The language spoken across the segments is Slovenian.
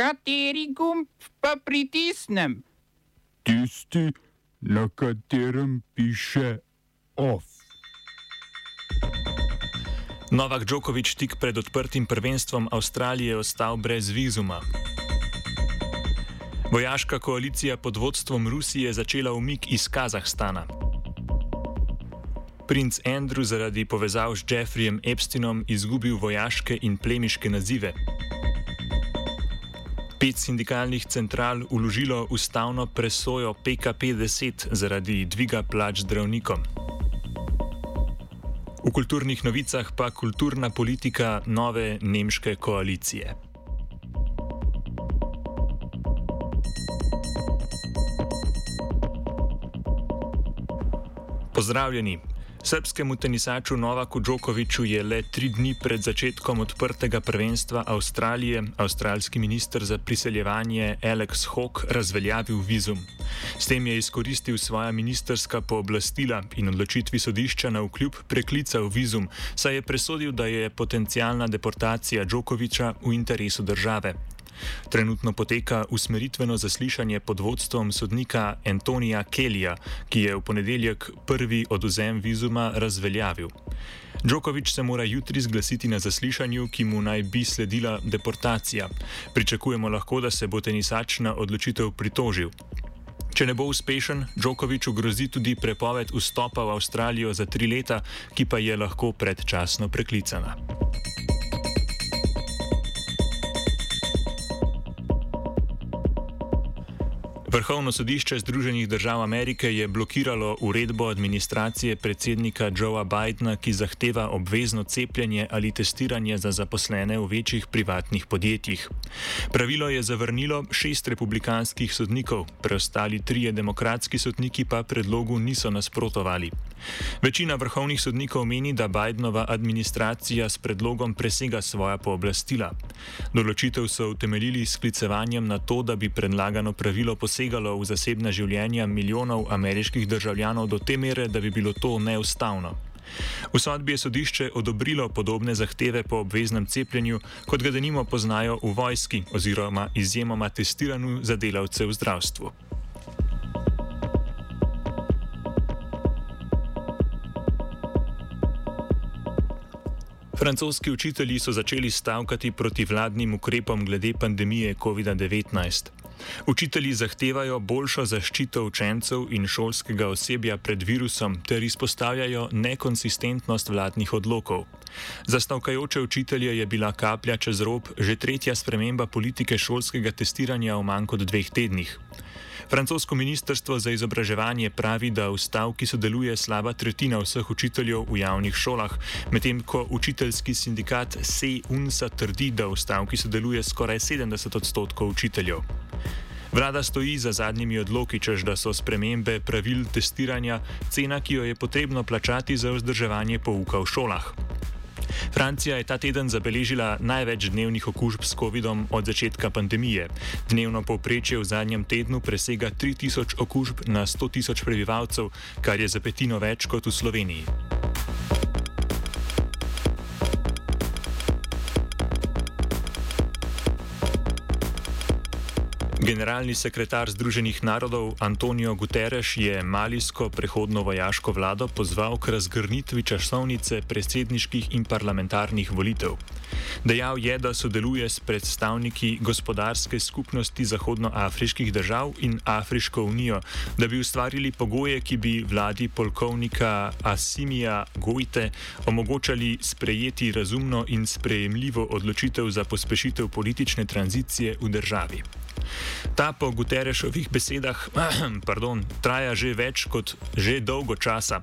Kateri gumb pa pritisnem? Tisti, na katerem piše OF. Novak Djokovic tik pred odprtim prvenstvom Avstralije ostal brez vizuma. Vojaška koalicija pod vodstvom Rusije začela umik iz Kazahstana. Princ Andrew zaradi povezav s Jeffreyjem Epsteinom izgubil vojaške in plemiške nazive. Pet sindikalnih central uložilo ustavno presojo PKP-10 zaradi dviga plač zdravnikom. V kulturnih novicah pa kulturna politika nove nemške koalicije. Pozdravljeni. Srpskemu tenisaču Novaku Džokoviču je le tri dni pred začetkom odprtega prvenstva Avstralije avstralski minister za priseljevanje Alex Hawke razveljavil vizum. S tem je izkoristil svoja ministerska pooblastila in odločitvi sodišča na vkljub preklical vizum, saj je presodil, da je potencijalna deportacija Džokoviča v interesu države. Trenutno poteka usmeritveno zaslišanje pod vodstvom sodnika Antonija Kelija, ki je v ponedeljek prvi oduzem vizuma razveljavil. Djokovič se mora jutri zglasiti na zaslišanju, ki mu naj bi sledila deportacija. Pričakujemo lahko, da se bo tenisač na odločitev pritožil. Če ne bo uspešen, Djokoviču grozi tudi prepoved vstopa v Avstralijo za tri leta, ki pa je lahko predčasno preklicana. Vrhovno sodišče Združenih držav Amerike je blokiralo uredbo administracije predsednika Joea Bidna, ki zahteva obvezno cepljenje ali testiranje za zaposlene v večjih privatnih podjetjih. Pravilo je zavrnilo šest republikanskih sodnikov, preostali trije demokratski sodniki pa predlogu niso nasprotovali. Večina vrhovnih sodnikov meni, da Bidenova administracija s predlogom presega svoja pooblastila. Določitev so utemeljili s klicevanjem na to, da bi predlagano pravilo posegalo v zasebna življenja milijonov ameriških državljanov do te mere, da bi bilo to neustavno. V sodbi je sodišče odobrilo podobne zahteve po obveznem cepljenju, kot ga denimo poznajo v vojski oziroma izjemoma testiranju za delavce v zdravstvu. Francoski učitelji so začeli stavkati proti vladnim ukrepom glede pandemije COVID-19. Učitelji zahtevajo boljšo zaščito učencev in šolskega osebja pred virusom ter izpostavljajo nekonsistentnost vladnih odlokov. Za stavkajoče učitelje je bila kaplja čez rob že tretja sprememba politike šolskega testiranja v manj kot dveh tednih. Francosko ministrstvo za izobraževanje pravi, da v stavki sodeluje slaba tretjina vseh učiteljev v javnih šolah, medtem ko učiteljski sindikat SEUNSA trdi, da v stavki sodeluje skoraj 70 odstotkov učiteljev. Vlada stoji za zadnjimi odloki, čež da so spremembe pravil testiranja cena, ki jo je potrebno plačati za vzdrževanje pouka v šolah. Francija je ta teden zabeležila največ dnevnih okužb s COVID-om od začetka pandemije. Dnevno povprečje v zadnjem tednu presega 3000 okužb na 100 tisoč prebivalcev, kar je za petino več kot v Sloveniji. Generalni sekretar Združenih narodov Antonijo Guterres je malijsko prehodno vojaško vlado pozval k razgrnitvi časovnice predsedniških in parlamentarnih volitev. Dejal je, da sodeluje s predstavniki gospodarske skupnosti zahodnoafriških držav in Afriško unijo, da bi ustvarili pogoje, ki bi vladi polkovnika Asimija Gojte omogočali sprejeti razumno in sprejemljivo odločitev za pospešitev politične tranzicije v državi. Ta po Guterešovih besedah pardon, traja že več kot že dolgo časa.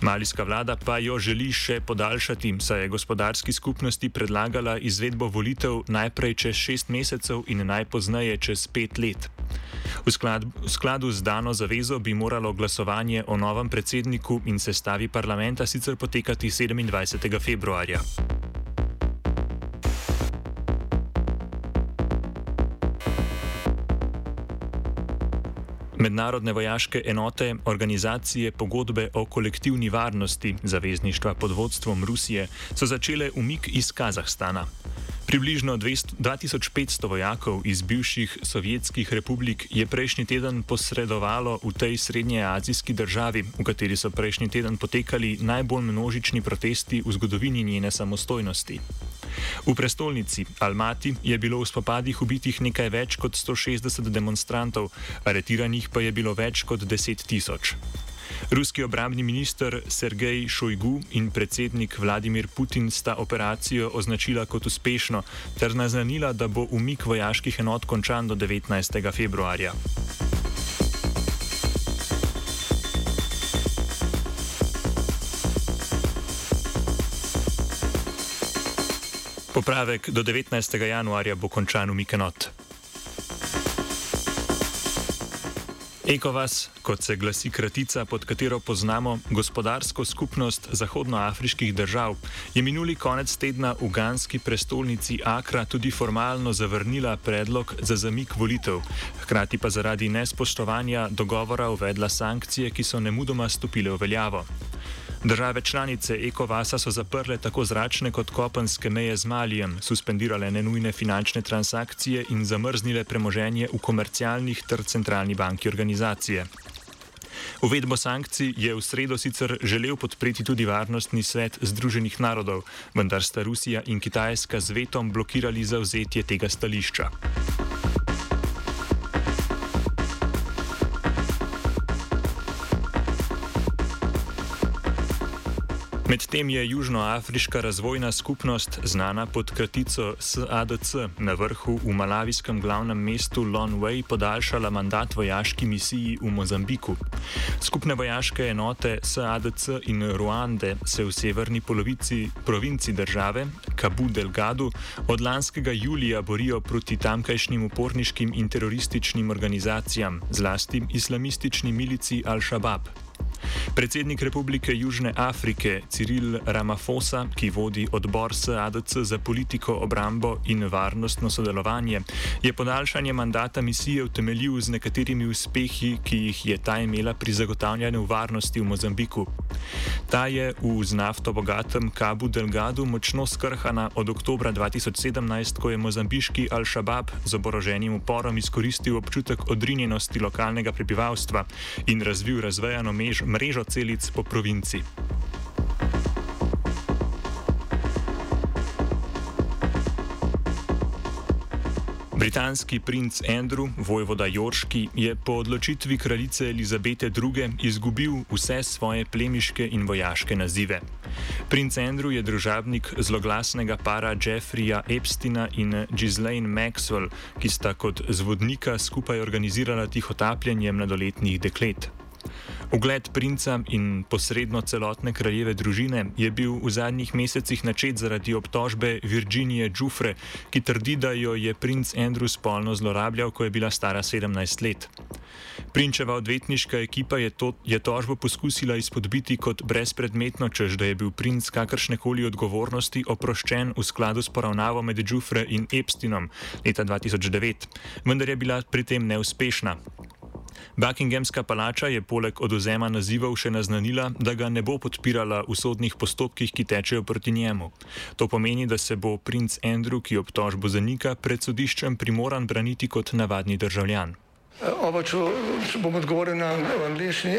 Malijska vlada pa jo želi še podaljšati, saj je gospodarski skupnosti predlagala izvedbo volitev najprej čez šest mesecev in najpozneje čez pet let. V, sklad, v skladu z dano zavezo bi moralo glasovanje o novem predsedniku in sestavi parlamenta sicer potekati 27. februarja. Mednarodne vojaške enote organizacije pogodbe o kolektivni varnosti zavezništva pod vodstvom Rusije so začele umik iz Kazahstana. Približno 2500 vojakov iz bivših sovjetskih republik je prejšnji teden posredovalo v tej srednjeazijski državi, v kateri so prejšnji teden potekali najbolj množični protesti v zgodovini njene samostojnosti. V prestolnici Almati je bilo v spopadih ubitih nekaj več kot 160 demonstrantov, aretiranih pa je bilo več kot 10 tisoč. Ruski obrambni minister Sergej Šojgu in predsednik Vladimir Putin sta operacijo označila kot uspešno ter naznanila, da bo umik vojaških enot končan do 19. februarja. Popravek do 19. januarja bo končan umik enot. ECOWAS, kot se glasi kratica, pod katero poznamo gospodarsko skupnost zahodnoafriških držav, je minuli konec tedna v ganski prestolnici Akra tudi formalno zavrnila predlog za zamik volitev, hkrati pa zaradi nespoštovanja dogovora uvedla sankcije, ki so nemudoma stopile v veljavo. Države članice ECOWAS-a so zaprle tako zračne kot kopenske meje z Malijem, suspendirale nenujne finančne transakcije in zamrznile premoženje v komercialnih ter centralni banki organizacije. Uvedbo sankcij je v sredo sicer želel podpreti tudi Varnostni svet Združenih narodov, vendar sta Rusija in Kitajska z vetom blokirali zauzetje tega stališča. Medtem je Južnoafriška razvojna skupnost, znana pod kratico SADC, na vrhu v malavijskem glavnem mestu Lon Wei podaljšala mandat vojaški misiji v Mozambiku. Skupne vojaške enote SADC in Ruande se v severni polovici provinci države, Kabu Delgado, od lanskega julija borijo proti tamkajšnjim uporniškim in terorističnim organizacijam, zlasti islamistični milici Al-Shabaab. Predsednik Republike Južne Afrike Cyril Ramaphosa, ki vodi odbor SADC za politiko, obrambo in varnostno sodelovanje, je podaljšanje mandata misije utemeljil z nekaterimi uspehi, ki jih je ta imela pri zagotavljanju varnosti v Mozambiku. Ta je v z nafto bogatem Kabu Delgado močno skrhana od oktobra 2017, ko je mozambiški Al-Shabaab z oboroženim uporom izkoristil občutek odrinjenosti lokalnega prebivalstva in razvil razvejano mrežo celic po provinci. Britanski princ Andrew, vojvoda Jorški, je po odločitvi kraljice Elizabete II. izgubil vse svoje plemiške in vojaške nazive. Princ Andrew je družabnik zloglasnega para Jeffreya Epsteina in Ghislaine Maxwell, ki sta kot zvodnika skupaj organizirala tihotapljanje mladoletnih deklet. Ugled princa in posredno celotne kraljeve družine je bil v zadnjih mesecih načet zaradi obtožbe Virginije Džufre, ki trdi, da jo je princ Andrew spolno zlorabljal, ko je bila stara 17 let. Prinčeva odvetniška ekipa je, to, je tožbo poskusila izpodbiti kot brezpredmetno, čež da je bil princ kakršne koli odgovornosti oproščen v skladu s poravnavo med Džufre in Epsteinom leta 2009, vendar je bila pri tem neuspešna. Buckinghamska palača je poleg oduzema nazivov še naznanila, da ga ne bo podpirala v sodnih postopkih, ki tečejo proti njemu. To pomeni, da se bo princ Andrew, ki obtožbo zanika, pred sodiščem primoran braniti kot navadni državljan. Oba, če bom odgovoril na angliški.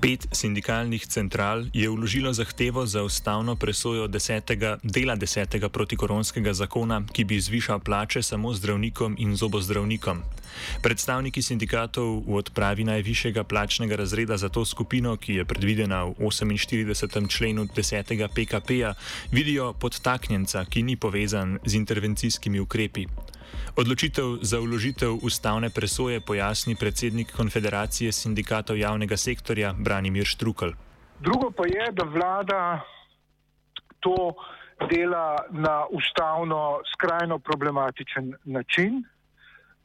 Pet sindikalnih central je vložilo zahtevo za ustavno presojo desetega, dela desetega protikoronskega zakona, ki bi zvišal plače samo zdravnikom in zobozdravnikom. Predstavniki sindikatov v odpravi najvišjega plačnega razreda za to skupino, ki je predvidena v 48. členu 10. PKP-ja, vidijo podtaknjenca, ki ni povezan z intervencijskimi ukrepi. Odločitev za uložitev ustavne presoje pojasni predsednik Konfederacije sindikatov javnega sektorja Branimir Štrukl. Drugo pa je, da vlada to dela na ustavno skrajno problematičen način,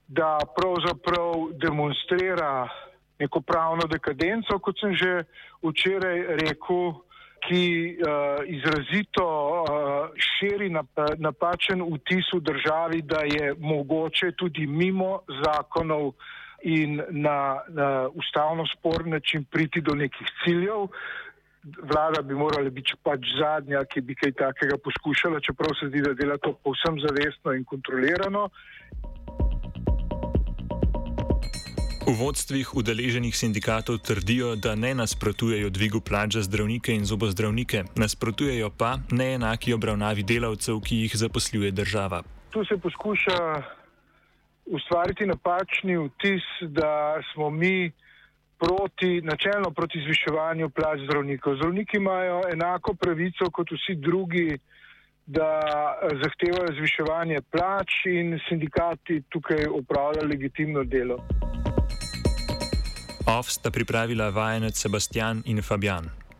da pravzaprav demonstrira neko pravno dekadenco, kot sem že včeraj rekel, ki uh, izrazito uh, širi nap napačen vtis v državi, da je mogoče tudi mimo zakonov in na, na ustavno sporn način priti do nekih ciljev. Vlada bi morala biti pač zadnja, ki bi kaj takega poskušala, čeprav se zdi, da dela to povsem zavestno in kontrolirano. V vodstvih udeleženih sindikatov trdijo, da ne nasprotujejo dvigu plač za zdravnike in zobozdravnike, nasprotujejo pa neenaki obravnavi delavcev, ki jih zaposluje država. Tu se poskuša ustvariti napačni vtis, da smo mi proti, načelno proti zviševanju plač zdravnikov. Zdravniki imajo enako pravico kot vsi drugi, da zahtevajo zviševanje plač in sindikati tukaj upravljajo legitimno delo. OF sta pripravila vajenec Sebastian in Fabian.